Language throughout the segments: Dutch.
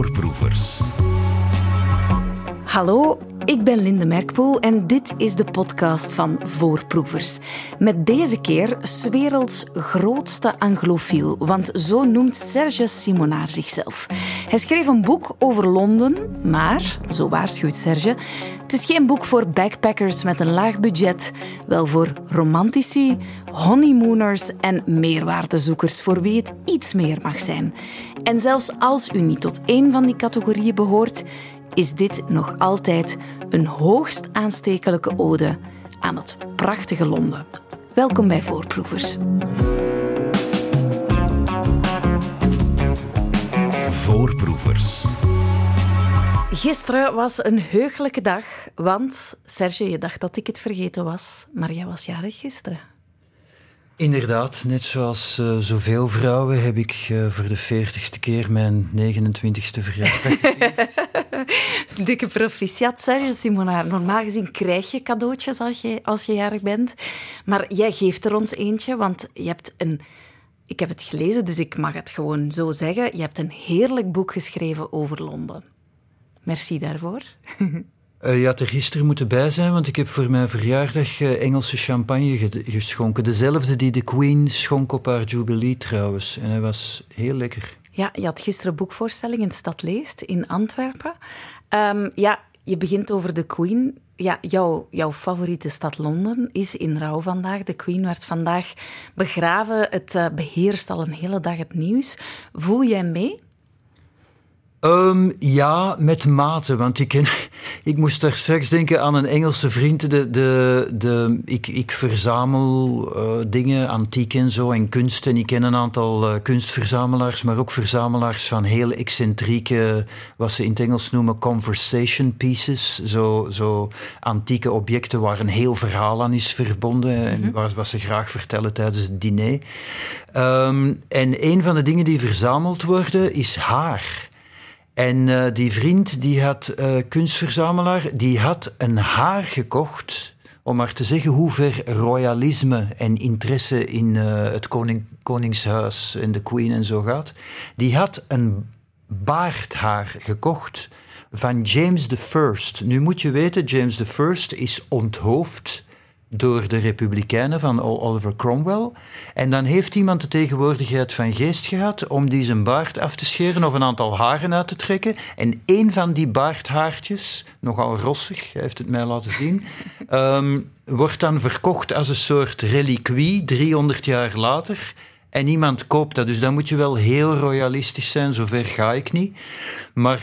Voorproevers. Hallo, ik ben Linde Merkpoel en dit is de podcast van Voorproevers. Met deze keer 's werelds grootste anglofiel, want zo noemt Serge Simonaar zichzelf. Hij schreef een boek over Londen, maar, zo waarschuwt Serge, het is geen boek voor backpackers met een laag budget, wel voor romantici, honeymooners en meerwaardezoekers voor wie het iets meer mag zijn. En zelfs als u niet tot één van die categorieën behoort, is dit nog altijd een hoogst aanstekelijke ode aan het prachtige Londen. Welkom bij Voorproevers. Voorproevers. Gisteren was een heugelijke dag, want Serge, je dacht dat ik het vergeten was, maar jij was jarig gisteren. Inderdaad, net zoals uh, zoveel vrouwen heb ik uh, voor de veertigste keer mijn 29ste verjaardag. Dikke proficiat, Serge Simonaar. Normaal gezien krijg je cadeautjes als je, als je jarig bent. Maar jij geeft er ons eentje, want je hebt een... Ik heb het gelezen, dus ik mag het gewoon zo zeggen. Je hebt een heerlijk boek geschreven over Londen. Merci daarvoor. Uh, je had er gisteren moeten bij zijn, want ik heb voor mijn verjaardag uh, Engelse champagne geschonken. Dezelfde die de Queen schonk op haar jubilee trouwens. En hij was heel lekker. Ja, je had gisteren een boekvoorstelling in Stad Leest in Antwerpen. Um, ja, je begint over de Queen. Ja, jouw, jouw favoriete stad Londen is in rouw vandaag. De Queen werd vandaag begraven. Het uh, beheerst al een hele dag het nieuws. Voel jij mee? Um, ja, met mate. Want ik, ken, ik moest daar straks denken aan een Engelse vriend. De, de, de, ik, ik verzamel uh, dingen, antiek en zo, en kunst. En ik ken een aantal uh, kunstverzamelaars, maar ook verzamelaars van heel excentrieke, wat ze in het Engels noemen, conversation pieces. Zo, zo antieke objecten waar een heel verhaal aan is verbonden. Mm -hmm. En waar, wat ze graag vertellen tijdens het diner. Um, en een van de dingen die verzameld worden is haar. En uh, die vriend, die had, uh, kunstverzamelaar, die had een haar gekocht, om maar te zeggen hoe ver royalisme en interesse in uh, het koning, koningshuis en de queen en zo gaat. Die had een baardhaar gekocht van James I. Nu moet je weten, James I is onthoofd door de Republikeinen van Oliver Cromwell. En dan heeft iemand de tegenwoordigheid van geest gehad om die zijn baard af te scheren of een aantal haren uit te trekken. En één van die baardhaartjes, nogal rossig, hij heeft het mij laten zien, um, wordt dan verkocht als een soort reliquie 300 jaar later. En niemand koopt dat. Dus dan moet je wel heel royalistisch zijn, zover ga ik niet. Maar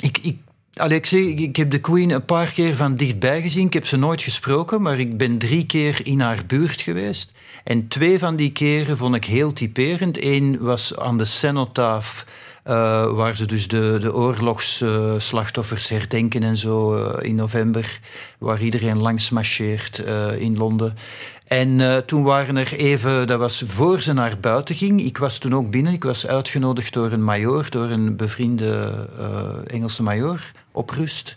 ik, ik Alexei, ik heb de Queen een paar keer van dichtbij gezien. Ik heb ze nooit gesproken, maar ik ben drie keer in haar buurt geweest. En twee van die keren vond ik heel typerend. Eén was aan de cenotaaf, uh, waar ze dus de, de oorlogsslachtoffers herdenken en zo uh, in november, waar iedereen langs marcheert in Londen. En toen waren er even, dat was voor ze naar buiten ging. Ik was toen ook binnen. Ik was uitgenodigd door een majoor, door een bevriende Engelse majoor op rust.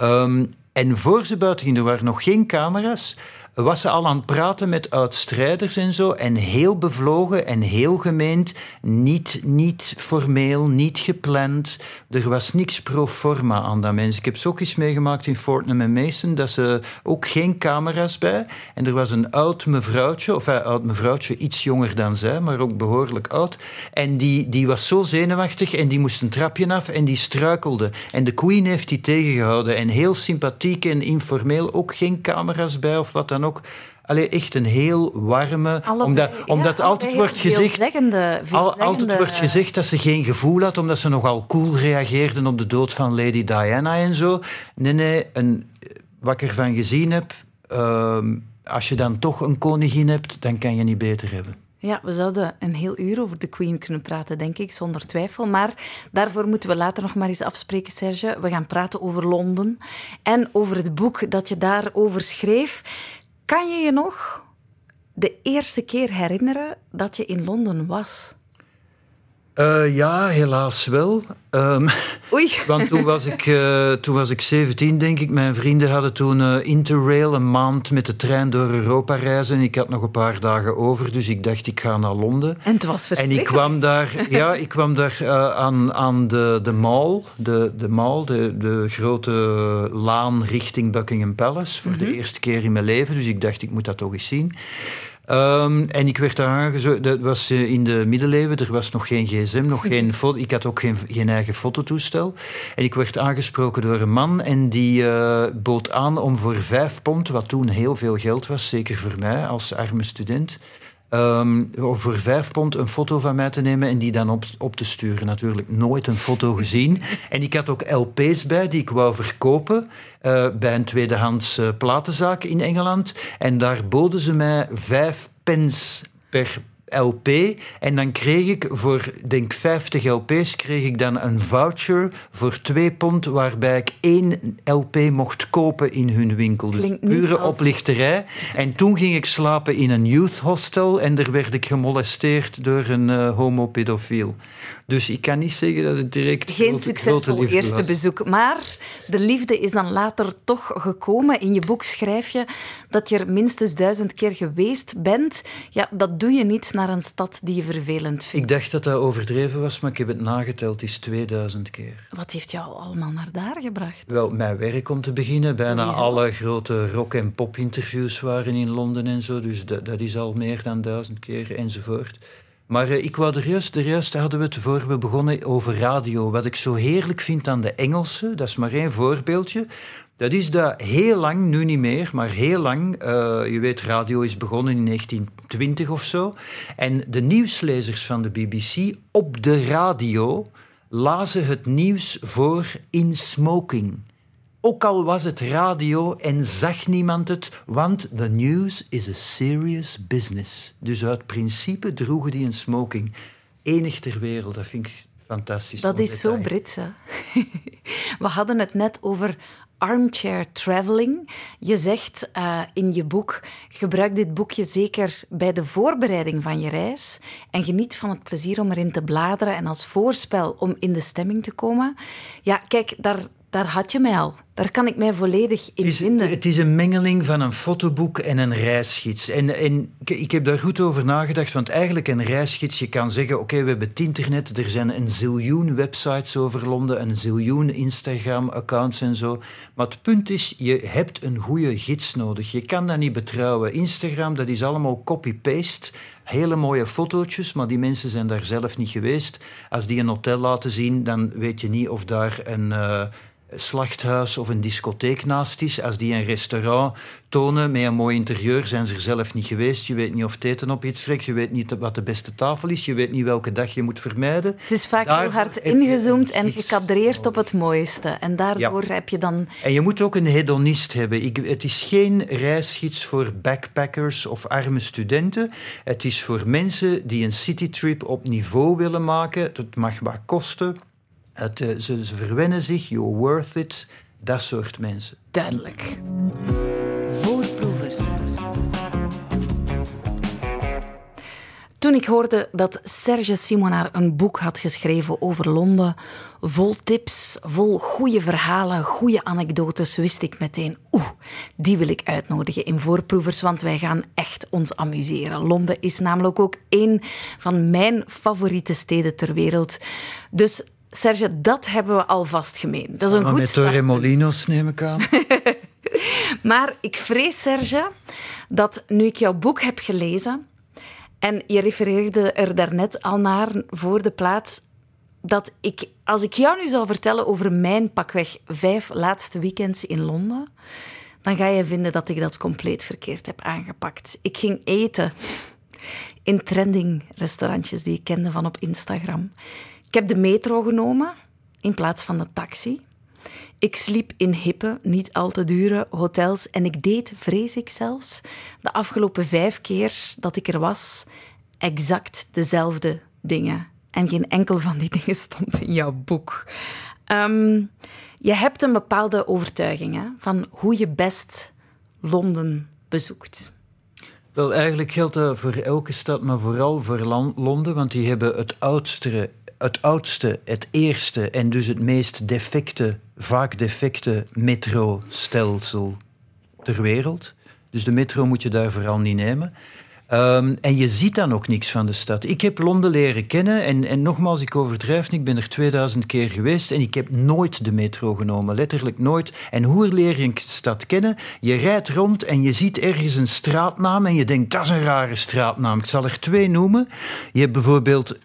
Um, en voor ze buiten ging, er waren nog geen camera's was ze al aan het praten met oud-strijders en zo. En heel bevlogen en heel gemeend. Niet, niet formeel, niet gepland. Er was niks pro forma aan dat mens. Ik heb zo ook meegemaakt in Fortnum en Mason dat ze ook geen camera's bij. En er was een oud mevrouwtje, of een oud mevrouwtje, iets jonger dan zij, maar ook behoorlijk oud. En die, die was zo zenuwachtig en die moest een trapje af en die struikelde. En de Queen heeft die tegengehouden. En heel sympathiek en informeel, ook geen camera's bij of wat dan ook. Allee, echt een heel warme. Allebei, omdat ja, omdat altijd wordt gezegd. Veelzeggende, altijd wordt gezegd dat ze geen gevoel had, omdat ze nogal cool reageerden op de dood van Lady Diana en zo. Nee, nee, een, wat ik ervan gezien heb. Uh, als je dan toch een koningin hebt, dan kan je niet beter hebben. Ja, we zouden een heel uur over de Queen kunnen praten, denk ik, zonder twijfel. Maar daarvoor moeten we later nog maar eens afspreken, Serge. We gaan praten over Londen en over het boek dat je daarover schreef. Kan je je nog de eerste keer herinneren dat je in Londen was? Uh, ja, helaas wel. Um, Oei. Want toen was, ik, uh, toen was ik 17, denk ik. Mijn vrienden hadden toen uh, Interrail een maand met de trein door Europa reizen. Ik had nog een paar dagen over, dus ik dacht ik ga naar Londen. En het was En ik kwam daar, ja, ik kwam daar aan, aan de, de Mall, de, de, mall de, de grote laan richting Buckingham Palace, voor mm -hmm. de eerste keer in mijn leven. Dus ik dacht ik moet dat toch eens zien. Um, en ik werd daar aangezocht, dat was uh, in de middeleeuwen, er was nog geen gsm, nog geen foto, ik had ook geen, geen, eigen fototoestel. En ik werd aangesproken door een man en die uh, bood aan om voor vijf pond, wat toen heel veel geld was, zeker voor mij als arme student, um, voor vijf pond een foto van mij te nemen en die dan op, op te sturen. Natuurlijk nooit een foto gezien. En ik had ook LP's bij die ik wou verkopen uh, bij een tweedehands uh, platenzaak in Engeland. En daar boden ze mij vijf pence per LP. En dan kreeg ik voor, denk 50 LP's, kreeg ik dan een voucher voor 2 pond, waarbij ik één LP mocht kopen in hun winkel. Dus pure als... oplichterij. En toen ging ik slapen in een youth hostel en daar werd ik gemolesteerd door een uh, homopedofiel. Dus ik kan niet zeggen dat het direct Geen grote, succesvol grote eerste was. bezoek. Maar de liefde is dan later toch gekomen. In je boek schrijf je dat je er minstens duizend keer geweest bent. Ja, dat doe je niet naar een stad die je vervelend vindt. Ik dacht dat dat overdreven was, maar ik heb het nageteld. Het is 2000 keer. Wat heeft jou allemaal naar daar gebracht? Wel, mijn werk om te beginnen. Bijna Sowieso. alle grote rock- en pop-interviews waren in Londen en zo. Dus dat, dat is al meer dan duizend keer enzovoort. Maar uh, ik wou er juist, er juist hadden we het voor we begonnen over radio. Wat ik zo heerlijk vind aan de Engelse, dat is maar één voorbeeldje. Dat is dat heel lang, nu niet meer, maar heel lang. Uh, je weet, radio is begonnen in 1920 of zo. En de nieuwslezers van de BBC op de radio lazen het nieuws voor in smoking. Ook al was het radio en zag niemand het, want the news is a serious business. Dus uit principe droegen die een smoking. Enig ter wereld, dat vind ik fantastisch. Dat is zo Brits, hè? We hadden het net over armchair traveling. Je zegt uh, in je boek, gebruik dit boekje zeker bij de voorbereiding van je reis en geniet van het plezier om erin te bladeren en als voorspel om in de stemming te komen. Ja, kijk, daar, daar had je mij al. Daar kan ik mij volledig in het is, vinden. Het is een mengeling van een fotoboek en een reisgids. En, en ik heb daar goed over nagedacht, want eigenlijk een reisgids, je kan zeggen, oké, okay, we hebben het internet, er zijn een ziljoen websites over Londen, een ziljoen Instagram-accounts en zo. Maar het punt is, je hebt een goede gids nodig. Je kan dat niet betrouwen. Instagram, dat is allemaal copy-paste. Hele mooie fotootjes, maar die mensen zijn daar zelf niet geweest. Als die een hotel laten zien, dan weet je niet of daar een... Uh, slachthuis of een discotheek naast is. Als die een restaurant tonen met een mooi interieur, zijn ze er zelf niet geweest. Je weet niet of het eten op iets trekt. Je weet niet wat de beste tafel is. Je weet niet welke dag je moet vermijden. Het is vaak heel hard ingezoomd en gekadreerd op het mooiste. En daardoor ja. heb je dan... En je moet ook een hedonist hebben. Ik, het is geen reisgids voor backpackers of arme studenten. Het is voor mensen die een citytrip op niveau willen maken. Het mag wat kosten. Het, uh, ze, ze verwennen zich, you're worth it, dat soort mensen. Duidelijk. Voorproevers. Toen ik hoorde dat Serge Simonaar een boek had geschreven over Londen, vol tips, vol goede verhalen, goede anekdotes, wist ik meteen, oeh, die wil ik uitnodigen in Voorproevers, want wij gaan echt ons amuseren. Londen is namelijk ook een van mijn favoriete steden ter wereld. Dus Serge, dat hebben we alvast gemeen. Dat is een maar goed met Torremolinos neem ik aan. maar ik vrees, Serge, dat nu ik jouw boek heb gelezen... en je refereerde er daarnet al naar voor de plaats... dat ik, als ik jou nu zou vertellen over mijn pakweg vijf laatste weekends in Londen... dan ga je vinden dat ik dat compleet verkeerd heb aangepakt. Ik ging eten in trending restaurantjes die ik kende van op Instagram... Ik heb de metro genomen in plaats van de taxi. Ik sliep in hippe, niet al te dure hotels en ik deed, vrees ik zelfs, de afgelopen vijf keer dat ik er was, exact dezelfde dingen. En geen enkel van die dingen stond in jouw boek. Um, je hebt een bepaalde overtuiging van hoe je best Londen bezoekt. Wel, eigenlijk geldt dat voor elke stad, maar vooral voor Londen, want die hebben het oudste het oudste, het eerste en dus het meest defecte, vaak defecte metrostelsel ter wereld. Dus de metro moet je daar vooral niet nemen. Um, en je ziet dan ook niks van de stad. Ik heb Londen leren kennen en, en nogmaals, ik overdrijf niet, ik ben er 2000 keer geweest en ik heb nooit de metro genomen, letterlijk nooit. En hoe leer je een stad kennen? Je rijdt rond en je ziet ergens een straatnaam en je denkt, dat is een rare straatnaam. Ik zal er twee noemen. Je hebt bijvoorbeeld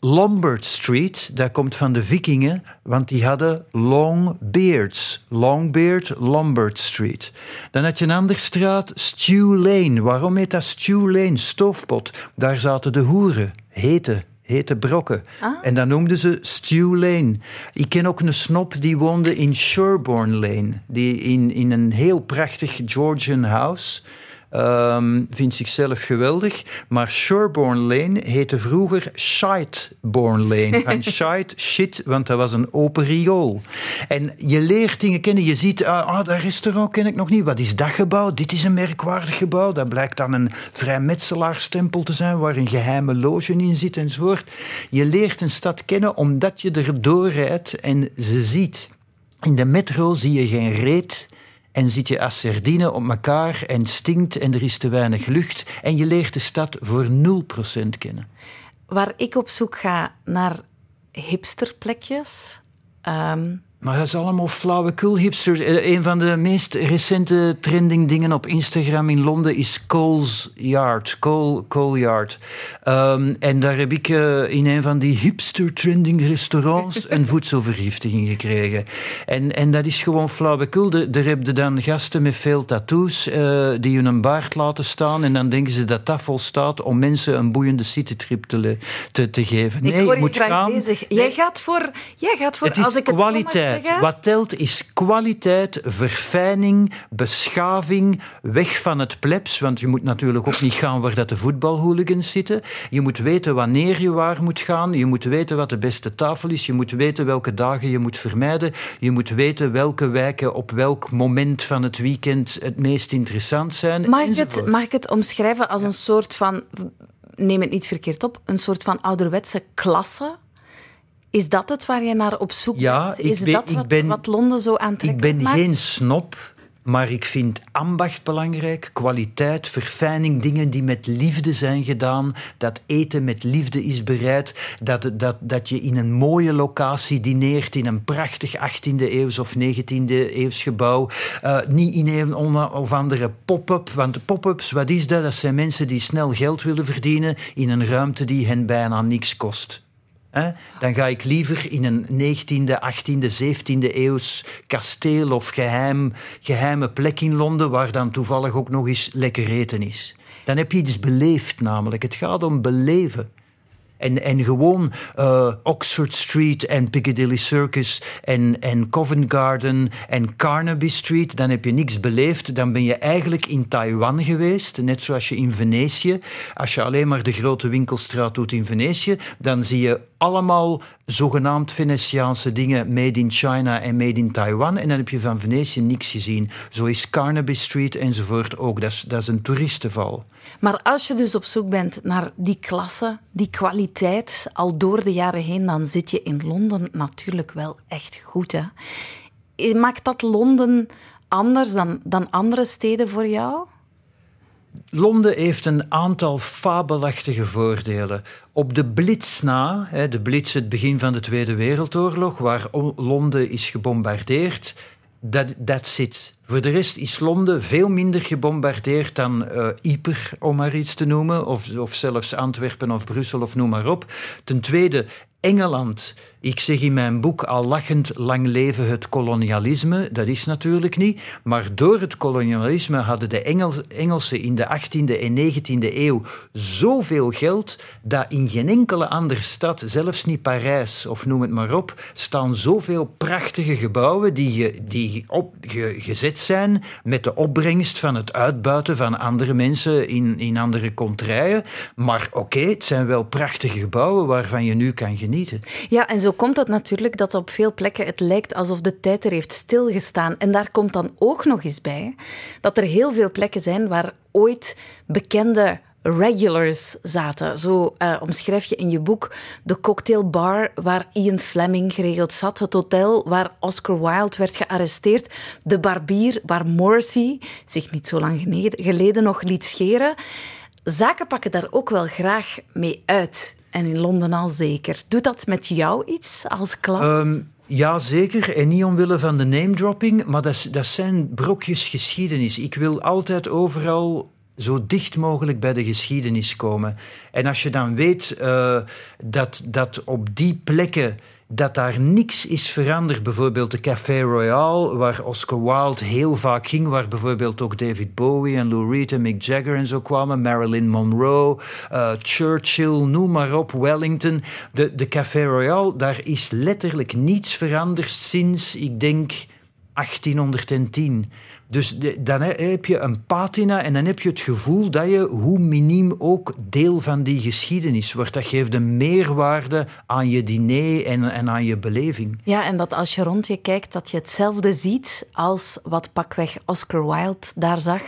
Lombard Street, dat komt van de vikingen, want die hadden long beards. Longbeard, Lombard Street. Dan had je een andere straat, Stew Lane. Waarom heet dat Stew Lane? Stoofpot. Daar zaten de hoeren, hete, hete brokken. Ah. En dat noemden ze Stew Lane. Ik ken ook een snop die woonde in Sherborne Lane, die in, in een heel prachtig Georgian house Um, vindt zichzelf geweldig. Maar Sherborne Lane heette vroeger Shiteborne Lane. Van shite, shit, want dat was een open riool. En je leert dingen kennen. Je ziet, ah, ah, dat restaurant ken ik nog niet. Wat is dat gebouw? Dit is een merkwaardig gebouw. Dat blijkt dan een vrijmetselaarsstempel te zijn waar een geheime loge in zit enzovoort. Je leert een stad kennen omdat je er doorrijdt en ze ziet. In de metro zie je geen reet en zit je als sardine op elkaar en stinkt en er is te weinig lucht en je leert de stad voor 0% kennen. Waar ik op zoek ga naar hipsterplekjes, um, maar dat is allemaal flauwekul hipsters. Eh, een van de meest recente trending dingen op Instagram in Londen is Cole's Yard. Cole, Cole Yard. Um, en daar heb ik uh, in een van die hipster trending restaurants een voedselvergiftiging gekregen. En, en dat is gewoon flauwekul. Daar heb je dan gasten met veel tattoos uh, die hun een baard laten staan en dan denken ze dat dat volstaat om mensen een boeiende citytrip te, te, te geven. Nee, ik hoor je moet gaan. bezig. Jij gaat voor, jij gaat voor het is als ik kwaliteit. Wat telt is kwaliteit, verfijning, beschaving, weg van het plebs. Want je moet natuurlijk ook niet gaan waar dat de voetbalhooligans zitten. Je moet weten wanneer je waar moet gaan. Je moet weten wat de beste tafel is. Je moet weten welke dagen je moet vermijden. Je moet weten welke wijken op welk moment van het weekend het meest interessant zijn. Mag ik het, mag ik het omschrijven als een soort van neem het niet verkeerd op, een soort van ouderwetse klasse is dat het waar je naar op zoek ja, bent? Is dat wat, ben, wat, Londen zo aantrekkelijk Ik ben geen snop, maar ik vind ambacht belangrijk, kwaliteit, verfijning, dingen die met liefde zijn gedaan, dat eten met liefde is bereid, dat, dat, dat je in een mooie locatie dineert, in een prachtig 18e eeuws of 19e eeuws gebouw, uh, niet in een of andere pop-up, want pop-ups, wat is dat? Dat zijn mensen die snel geld willen verdienen in een ruimte die hen bijna niks kost. Dan ga ik liever in een 19e, 18e, 17e eeuws kasteel of geheim, geheime plek in Londen, waar dan toevallig ook nog eens lekker eten is. Dan heb je iets beleefd namelijk. Het gaat om beleven. En, en gewoon uh, Oxford Street en Piccadilly Circus en, en Covent Garden en Carnaby Street, dan heb je niks beleefd. Dan ben je eigenlijk in Taiwan geweest, net zoals je in Venetië. Als je alleen maar de grote winkelstraat doet in Venetië, dan zie je allemaal zogenaamd Venetiaanse dingen made in China en made in Taiwan. En dan heb je van Venetië niks gezien. Zo is Carnaby Street enzovoort ook. Dat is, dat is een toeristenval. Maar als je dus op zoek bent naar die klasse, die kwaliteit, al door de jaren heen, dan zit je in Londen natuurlijk wel echt goed. Hè? Maakt dat Londen anders dan, dan andere steden voor jou? Londen heeft een aantal fabelachtige voordelen. Op de Blitz na, de Blitz het begin van de Tweede Wereldoorlog, waar Londen is gebombardeerd, dat that's it. Voor de rest is Londen veel minder gebombardeerd dan uh, Yper, om maar iets te noemen, of, of zelfs Antwerpen of Brussel of noem maar op. Ten tweede, Engeland. Ik zeg in mijn boek al lachend lang leven het kolonialisme. Dat is natuurlijk niet. Maar door het kolonialisme hadden de Engelsen in de 18e en 19e eeuw zoveel geld dat in geen enkele andere stad, zelfs niet Parijs of noem het maar op, staan zoveel prachtige gebouwen die, die op, gezet zijn met de opbrengst van het uitbuiten van andere mensen in, in andere contraien. Maar oké, het zijn wel prachtige gebouwen waarvan je nu kan genieten ja, en zo komt het natuurlijk dat op veel plekken het lijkt alsof de tijd er heeft stilgestaan. En daar komt dan ook nog eens bij dat er heel veel plekken zijn waar ooit bekende regulars zaten. Zo uh, omschrijf je in je boek de cocktailbar waar Ian Fleming geregeld zat, het hotel waar Oscar Wilde werd gearresteerd, de barbier waar Morrissey zich niet zo lang geleden nog liet scheren. Zaken pakken daar ook wel graag mee uit. En in Londen al zeker. Doet dat met jou iets als klant? Um, ja, zeker. En niet omwille van de name dropping, maar dat, dat zijn brokjes geschiedenis. Ik wil altijd overal zo dicht mogelijk bij de geschiedenis komen. En als je dan weet uh, dat, dat op die plekken dat daar niks is veranderd. Bijvoorbeeld de Café Royal, waar Oscar Wilde heel vaak ging, waar bijvoorbeeld ook David Bowie en Lou Reed en Mick Jagger en zo kwamen, Marilyn Monroe, uh, Churchill, noem maar op, Wellington. De, de Café Royal, daar is letterlijk niets veranderd sinds, ik denk, 1810. Dus dan heb je een patina en dan heb je het gevoel dat je, hoe miniem ook, deel van die geschiedenis wordt. Dat geeft een meerwaarde aan je diner en, en aan je beleving. Ja, en dat als je rond je kijkt, dat je hetzelfde ziet als wat pakweg Oscar Wilde daar zag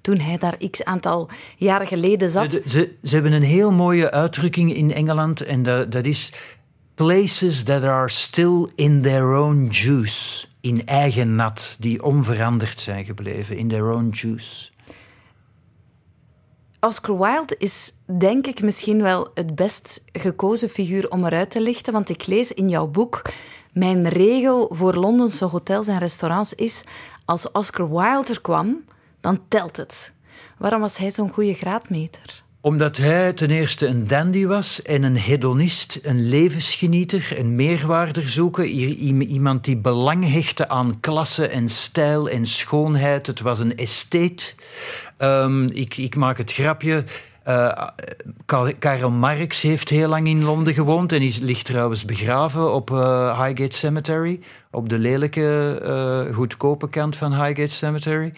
toen hij daar x aantal jaren geleden zat. Ze, ze hebben een heel mooie uitdrukking in Engeland en dat, dat is places that are still in their own juice in eigen nat, die onveranderd zijn gebleven, in their own juice. Oscar Wilde is denk ik misschien wel het best gekozen figuur om eruit te lichten, want ik lees in jouw boek mijn regel voor Londense hotels en restaurants is als Oscar Wilde er kwam, dan telt het. Waarom was hij zo'n goede graadmeter? Omdat hij ten eerste een dandy was en een hedonist, een levensgenieter, een meerwaarderzoeker. Iemand die belang hechtte aan klasse en stijl en schoonheid. Het was een estheet. Um, ik, ik maak het grapje. Uh, Karl Marx heeft heel lang in Londen gewoond en is, ligt trouwens begraven op uh, Highgate Cemetery, op de lelijke, uh, goedkope kant van Highgate Cemetery.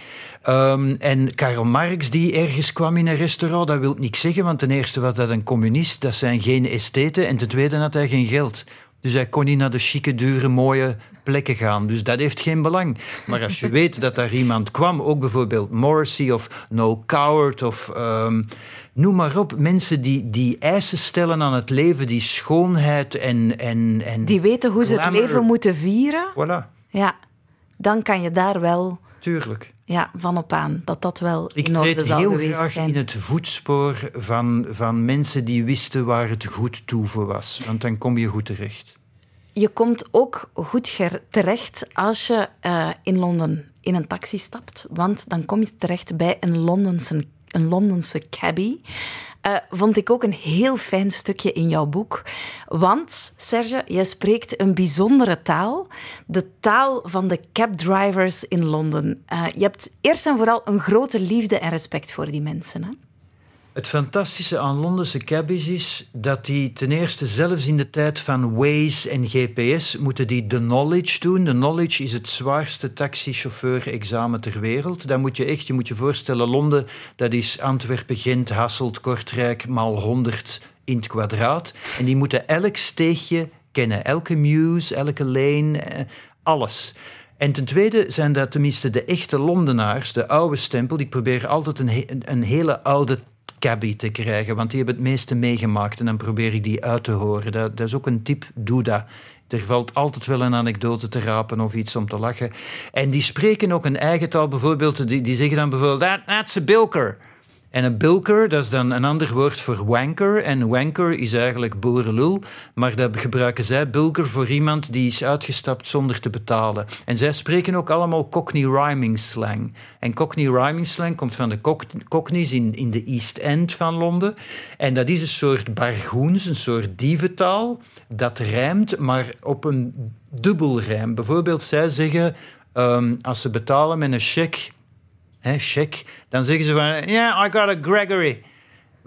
Um, en Karl Marx, die ergens kwam in een restaurant, dat wil niks zeggen, want ten eerste was dat een communist, dat zijn geen estheten, en ten tweede had hij geen geld. Dus hij kon niet naar de chique, dure, mooie plekken gaan. Dus dat heeft geen belang. Maar als je weet dat daar iemand kwam, ook bijvoorbeeld Morrissey of No Coward of um, noem maar op, mensen die, die eisen stellen aan het leven, die schoonheid en. en, en die weten hoe ze het leven moeten vieren. Voilà. Ja, dan kan je daar wel. Tuurlijk. Ja, van op aan. Dat dat wel ik in orde zal geweest graag zijn. in het voetspoor van, van mensen die wisten waar het goed toe voor was. Want dan kom je goed terecht. Je komt ook goed terecht als je uh, in Londen in een taxi stapt. Want dan kom je terecht bij een Londense, een Londense cabbie. Uh, vond ik ook een heel fijn stukje in jouw boek. Want, Serge, jij spreekt een bijzondere taal. De taal van de cabdrivers in Londen. Uh, je hebt eerst en vooral een grote liefde en respect voor die mensen. Hè? Het fantastische aan Londense cabbies is dat die ten eerste zelfs in de tijd van Waze en GPS moeten die de knowledge doen. De knowledge is het zwaarste taxichauffeur-examen ter wereld. Dan moet je echt, je moet je voorstellen, Londen, dat is Antwerpen, Gent, Hasselt, Kortrijk, maal 100 in het kwadraat. En die moeten elk steegje kennen, elke muse, elke lane, eh, alles. En ten tweede zijn dat tenminste de echte Londenaars, de oude stempel. Ik probeer altijd een, een hele oude cabbie te krijgen, want die hebben het meeste meegemaakt en dan probeer ik die uit te horen. Dat, dat is ook een tip, doe dat. Er valt altijd wel een anekdote te rapen of iets om te lachen. En die spreken ook een eigen taal. Bijvoorbeeld, die, die zeggen dan bijvoorbeeld, that, that's a bilker. En een bilker, dat is dan een ander woord voor wanker. En wanker is eigenlijk boerenlul. Maar dat gebruiken zij, bilker, voor iemand die is uitgestapt zonder te betalen. En zij spreken ook allemaal Cockney rhyming slang. En Cockney rhyming slang komt van de Cockneys in, in de East End van Londen. En dat is een soort bargoens, een soort dieventaal. Dat rijmt, maar op een dubbelrijm. Bijvoorbeeld, zij zeggen... Um, als ze betalen met een cheque hè, check, dan zeggen ze van, ja, yeah, I got a Gregory.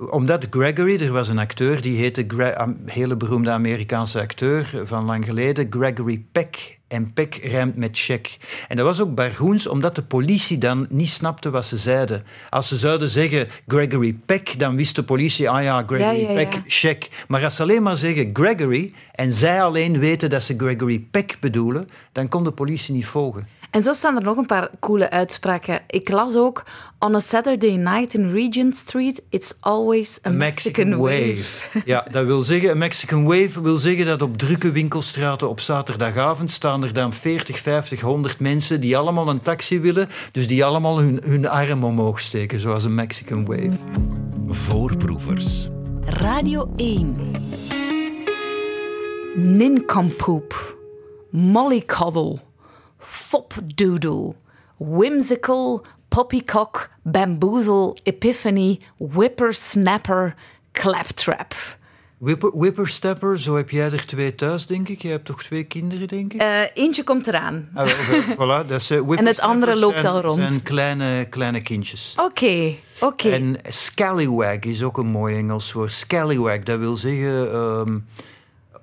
Omdat Gregory, er was een acteur, die heette, een hele beroemde Amerikaanse acteur van lang geleden, Gregory Peck. En Peck rijmt met check. En dat was ook bargoens, omdat de politie dan niet snapte wat ze zeiden. Als ze zouden zeggen Gregory Peck, dan wist de politie, ah ja, Gregory ja, Peck, check. Maar als ze alleen maar zeggen Gregory, en zij alleen weten dat ze Gregory Peck bedoelen, dan kon de politie niet volgen. En zo staan er nog een paar coole uitspraken. Ik las ook: On a Saturday night in Regent Street, it's always a, Mexican, wave. Ja, dat wil zeggen, een Mexican wave wil zeggen dat op drukke winkelstraten op zaterdagavond staan er dan 40, 50, 100 mensen die allemaal een taxi willen, dus die allemaal hun, hun arm omhoog steken, zoals een Mexican wave. Voorproevers. Radio 1. Nincompoop. Mollycoddle. Fopdoodle. Whimsical. Poppycock. Bamboozle. Epiphany. Whippersnapper. Claptrap. Whipper, whipperstepper, zo heb jij er twee thuis, denk ik. Je hebt toch twee kinderen, denk ik? Eh, eentje komt eraan. Ah, voilà, dat is, eh, En het andere loopt zijn- al rond. zijn kleine, kleine kindjes. Oké, oké. En scallywag is ook een mooi Engels woord. Scallywag, dat wil zeggen ehm,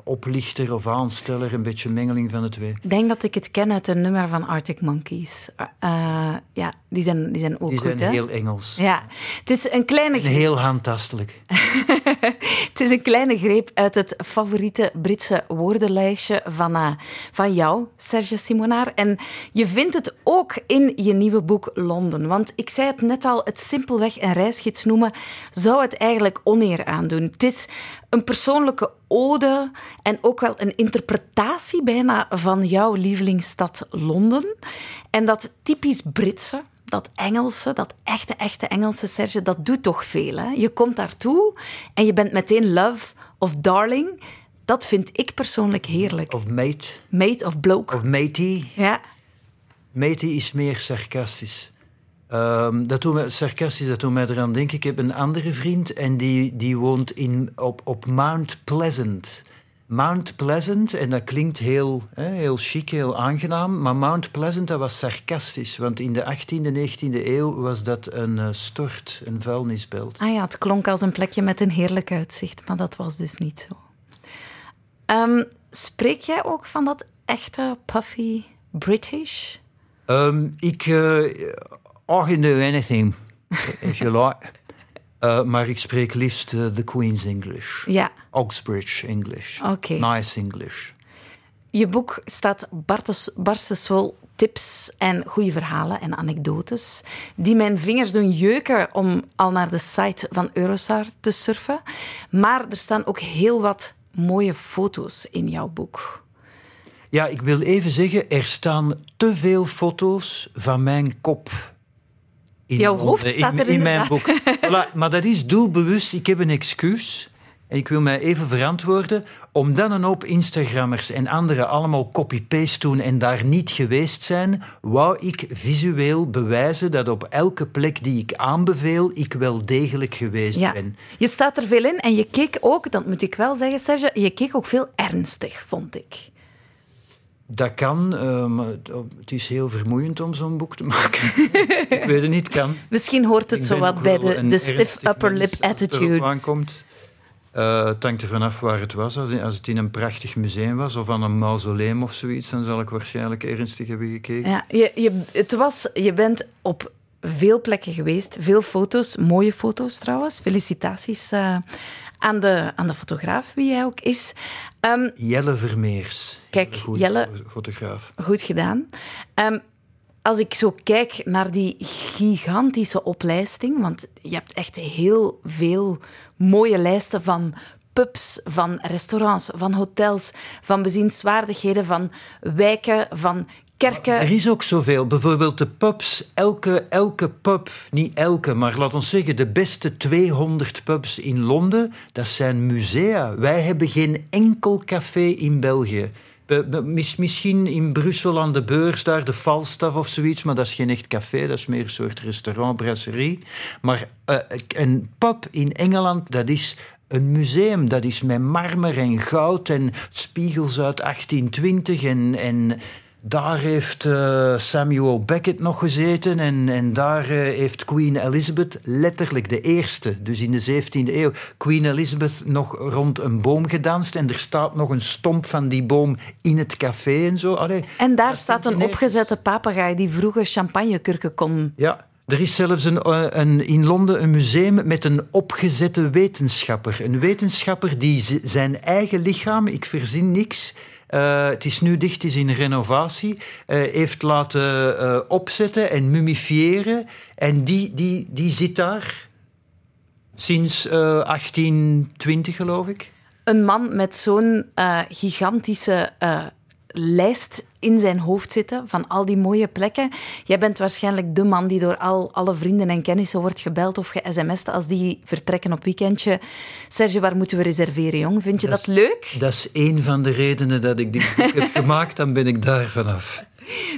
oplichter of aansteller, een beetje mengeling van de twee. Ik denk dat ik het ken uit een nummer van Arctic Monkeys. Eh, ja, die zijn, die zijn ook Die goed, zijn hè? heel Engels. Ja, het is een kleine heel handtastelijk. Het is een kleine greep uit het favoriete Britse woordenlijstje van, eh, van jou, Serge Simonaar. En je vindt het ook in je nieuwe boek Londen. Want ik zei het net al, het simpelweg een reisgids noemen zou het eigenlijk oneer aandoen. Het is een persoonlijke ode en ook wel een interpretatie bijna van jouw lievelingsstad Londen. En dat typisch Britse, dat Engelse, dat echte, echte Engelse, Serge, dat doet toch veel. Hè? Je komt daartoe en je bent meteen love of darling. Dat vind ik persoonlijk heerlijk. Of mate, Mate of bloke. of matey. Ja, Matey is meer sarcastisch. Ehm, dat doet mij, sarcastisch, dat doet mij eraan denken. Ik heb een andere vriend en die, die woont in, op, op Mount Pleasant. Mount Pleasant, en dat klinkt heel, hè, heel chic, heel aangenaam, maar Mount Pleasant dat was sarcastisch, want in de 18e, 19e eeuw was dat een eh, stort, een vuilnisbelt. ah ja, het klonk als een plekje met een heerlijk uitzicht, maar dat was dus niet zo. Ehm, spreek jij ook van dat echte puffy British? Ehm, ik, eh I can do anything, if you like. Eh, maar ik spreek liefst eh, the Queen's English. Ja, Oxbridge English. Nice English. Je boek staat bartes- barstensvol tips en goede verhalen en anekdotes die mijn vingers doen jeuken om al naar de site van Eurostar te surfen. Maar er staan ook heel wat mooie foto's in jouw boek. Ja, ik wil even zeggen, er staan te veel foto's van mijn kop. In Jouw hoofd staat er in, mijn boek. Voilà, maar dat is doelbewust. Ik heb een excuus. En ik wil mij even verantwoorden. Om dan een hoop Instagrammers en anderen allemaal copy-paste doen en daar niet geweest zijn, wou ik visueel bewijzen dat op elke plek die ik aanbeveel, ik wel degelijk geweest Ja, ben. je staat er veel in en je keek ook, dat moet ik wel zeggen, Serge, je keek ook veel ernstig, vond ik. Dat kan, eh, maar het- het is heel vermoeiend om zo'n boek te maken. ik weet het niet, kan. Misschien hoort het Ik zo wat bij de, de stiff upper lip als het erop attitudes. aankomt. Eh, het hangt er vanaf waar het was. Als, als het in een prachtig museum was of aan een mausoleum of zoiets, dan zal ik waarschijnlijk ernstig hebben gekeken. Ja, je, je, het was, je bent op veel plekken geweest, veel foto's, mooie foto's trouwens. Felicitaties eh, aan, de, aan de fotograaf, wie hij ook is. Ehm, Jelle Vermeers. Kijk, Jelle- fo- fotograaf. goed gedaan. Ehm, als ik zo kijk naar die gigantische oplijsting, want je hebt echt heel veel mooie lijsten van pubs, van restaurants, van hotels, van bezienswaardigheden, van wijken, van Er is ook zoveel. Bijvoorbeeld de pubs. Elke, elke pub, niet elke, maar laat ons zeggen de beste 200 pubs in Londen, dat zijn musea. Wij hebben geen enkel café in België. Misschien in Brussel aan de beurs, daar de Falstaff of zoiets, maar dat is geen echt café, dat is meer een soort restaurant, brasserie. Maar eh, een pub in Engeland, dat is een museum. Dat is met marmer en goud en spiegels uit 1820 en... en daar heeft eh, Samuel Beckett nog gezeten en, en daar eh, heeft Queen Elizabeth, letterlijk de eerste, dus in de 17e eeuw, Queen Elizabeth nog rond een boom gedanst en er staat nog een stomp van die boom in het café en zo. Allee, En daar staat een opgezette papegaai die vroeger champagnekurken kon. Ja, er is zelfs een, eh, een, in Londen een museum met een opgezette wetenschapper. Een wetenschapper die zijn eigen lichaam, ik verzin niks, Uh, het is nu dicht, is in renovatie. Uh, heeft laten uh, opzetten en mumifiëren. En die, die, die zit daar sinds 1820, geloof ik. Een man met zo'n gigantische lijst in zijn hoofd zitten van al die mooie plekken. Jij bent waarschijnlijk de man die door al, alle vrienden en kennissen wordt gebeld of ge-sms'd als die vertrekken op weekendje. Serge, waar moeten we reserveren, jong? Vind je dat, dat leuk? Dat is één van de redenen dat ik dit heb gemaakt. Dan ben ik daar vanaf.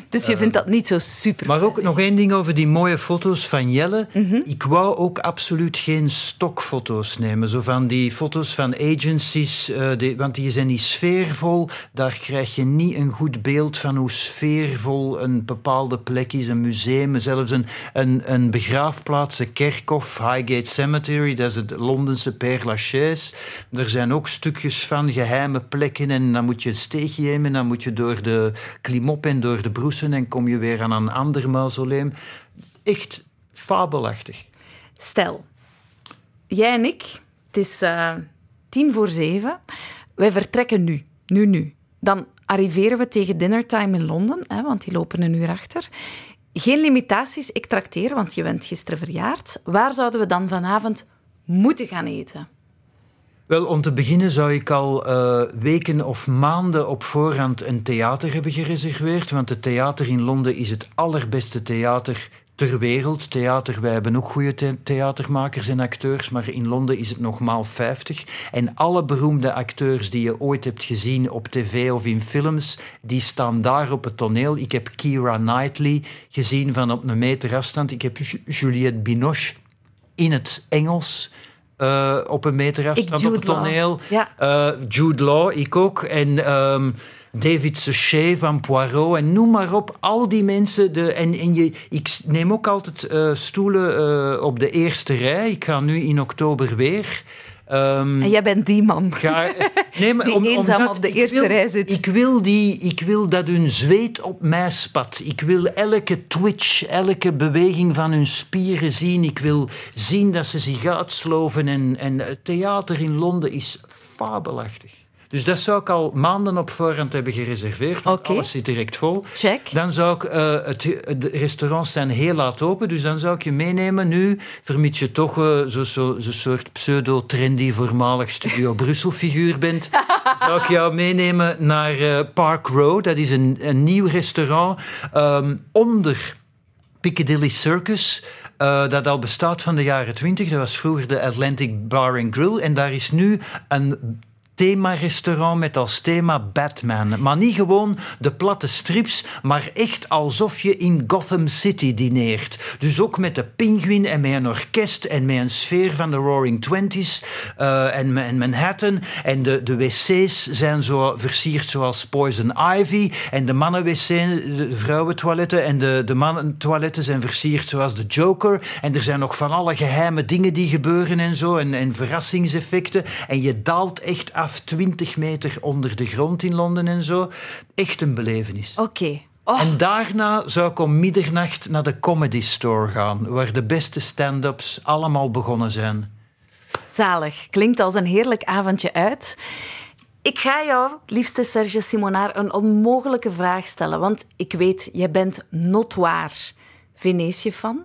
Dus je vindt dat niet zo super. Maar ook nog één ding over die mooie foto's van Jelle. Mhm. Ik wou ook absoluut geen stokfoto's nemen. Zo van die foto's van agencies, uh, die, want die zijn niet sfeervol. Daar krijg je niet een goed beeld van hoe sfeervol een bepaalde plek is. Een museum, zelfs een, een, een begraafplaats, een kerkhof, Highgate Cemetery, dat is het Londense Père Lachaise. Er zijn ook stukjes van geheime plekken en dan moet je een steegje nemen, dan moet je door de klimop en door door de broesen en kom je weer aan een ander mausoleum. Echt fabelachtig. Stel, jij en ik, het is uh, tien voor zeven, wij vertrekken nu, nu, nu. Dan arriveren we tegen dinnertime in Londen, hè, want die lopen een uur achter. Geen limitaties, ik trakteer, want je bent gisteren verjaard. Waar zouden we dan vanavond moeten gaan eten? Wel, om te beginnen zou ik al uh, weken of maanden op voorhand een theater hebben gereserveerd. Want het theater in Londen is het allerbeste theater ter wereld. Theater, wij hebben ook goede theatermakers en acteurs, maar in Londen is het nogmaal 50. En alle beroemde acteurs die je ooit hebt gezien op tv of in films, die staan daar op het toneel. Ik heb Keira Knightley gezien van op een meter afstand. Ik heb Juliette Binoche in het Engels uh, op een meter afstand op het toneel. Ja. Uh, Jude Law, ik ook. En um, David Suchet van Poirot. En noem maar op. Al die mensen. De, en, en je, ik neem ook altijd uh, stoelen op de eerste rij. Ik ga nu in oktober weer. Um, en jij bent die man. Ga, nee, maar die om, eenzaam op de eerste wil, rij zit. Ik wil, die, ik wil dat hun zweet op mij spat. Ik wil elke twitch, elke beweging van hun spieren zien. Ik wil zien dat ze zich uitsloven. En, en het theater in Londen is fabelachtig. Dus dat zou ik al maanden op voorhand hebben gereserveerd. Want okay. alles zit direct vol. Check. Dan zou ik... Uh, het, de restaurants zijn heel laat open, dus dan zou ik je meenemen nu, vermits je toch uh, zo'n zo, zo soort pseudo-trendy voormalig Studio Brussel-figuur bent, zou ik jou meenemen naar uh, Park Row. Dat is een, een nieuw restaurant um, onder Piccadilly Circus. Uh, dat al bestaat van de jaren 20. Dat was vroeger de Atlantic Bar and Grill. En daar is nu een thema-restaurant met als thema Batman. Maar niet gewoon de platte strips, maar echt alsof je in Gotham City dineert. Dus ook met de pinguïn en met een orkest en met een sfeer van de Roaring Twenties uh, en, en, Manhattan. En de, de wc's zijn zo versierd zoals Poison Ivy. En de mannenwc's, de vrouwentoiletten en de, de mannentoiletten zijn versierd zoals de Joker. En er zijn nog van alle geheime dingen die gebeuren en zo. En, en verrassingseffecten. En je daalt echt af 20 meter onder de grond in Londen en zo. Echt een belevenis. Oké. Oh. En daarna zou ik om middernacht naar de Comedy Store gaan, waar de beste stand-ups allemaal begonnen zijn. Zalig. Klinkt als een heerlijk avondje uit. Ik ga jou, liefste Serge Simonaar, een onmogelijke vraag stellen. Want ik weet, jij bent notoir Venetië-fan.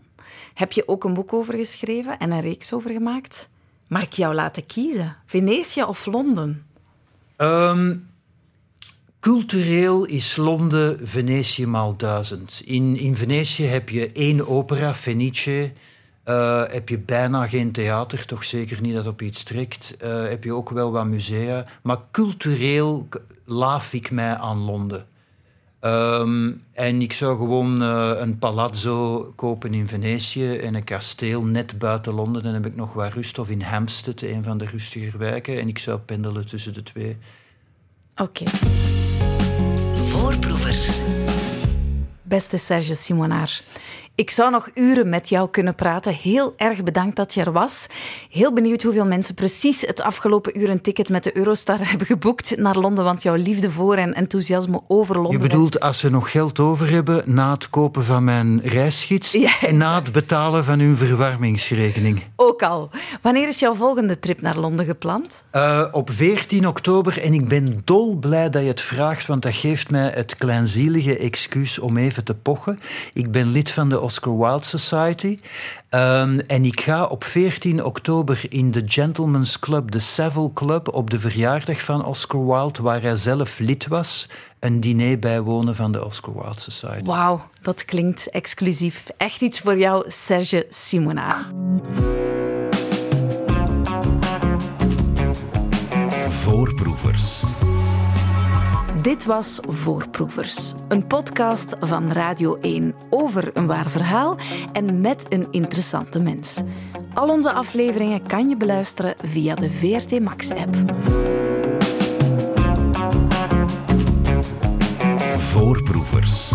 Heb je ook een boek over geschreven en een reeks over gemaakt? Mag ik jou laten kiezen? Venetië of Londen? Um, cultureel is Londen Venetië maal duizend. In, in Venetië heb je één opera, Fenice. Uh, heb je bijna geen theater, toch zeker niet dat op iets trekt. Uh, heb je ook wel wat musea. Maar cultureel laaf ik mij aan Londen. Um, en ik zou gewoon uh, een palazzo kopen in Venetië en een kasteel net buiten Londen. Dan heb ik nog wat rust. Of in Hampstead, een van de rustiger wijken. En ik zou pendelen tussen de twee. Oké. Okay. Voorproevers. Beste Serge Simonaar, Ik zou nog uren met jou kunnen praten. Heel erg bedankt dat je er was. Heel benieuwd hoeveel mensen precies het afgelopen uur een ticket met de Eurostar hebben geboekt naar Londen, want jouw liefde voor en enthousiasme over Londen... Je bedoelt als ze nog geld over hebben na het kopen van mijn reisgids en na het betalen van hun verwarmingsrekening. Ook al. Wanneer is jouw volgende trip naar Londen gepland? Uh, op 14 oktober en ik ben dolblij dat je het vraagt, want dat geeft mij het kleinzielige excuus om even te pochen. Ik ben lid van de Oscar Wilde Society. Um, en ik ga op 14 oktober in de Gentleman's Club, de Savile Club, op de verjaardag van Oscar Wilde, waar hij zelf lid was, een diner bijwonen van de Oscar Wilde Society. Wauw, dat klinkt exclusief. Echt iets voor jou, Serge Simonard. Voorproevers. Dit was Voorproevers, een podcast van Radio 1 over een waar verhaal en met een interessante mens. Al onze afleveringen kan je beluisteren via de VRT Max-app. Voorproevers.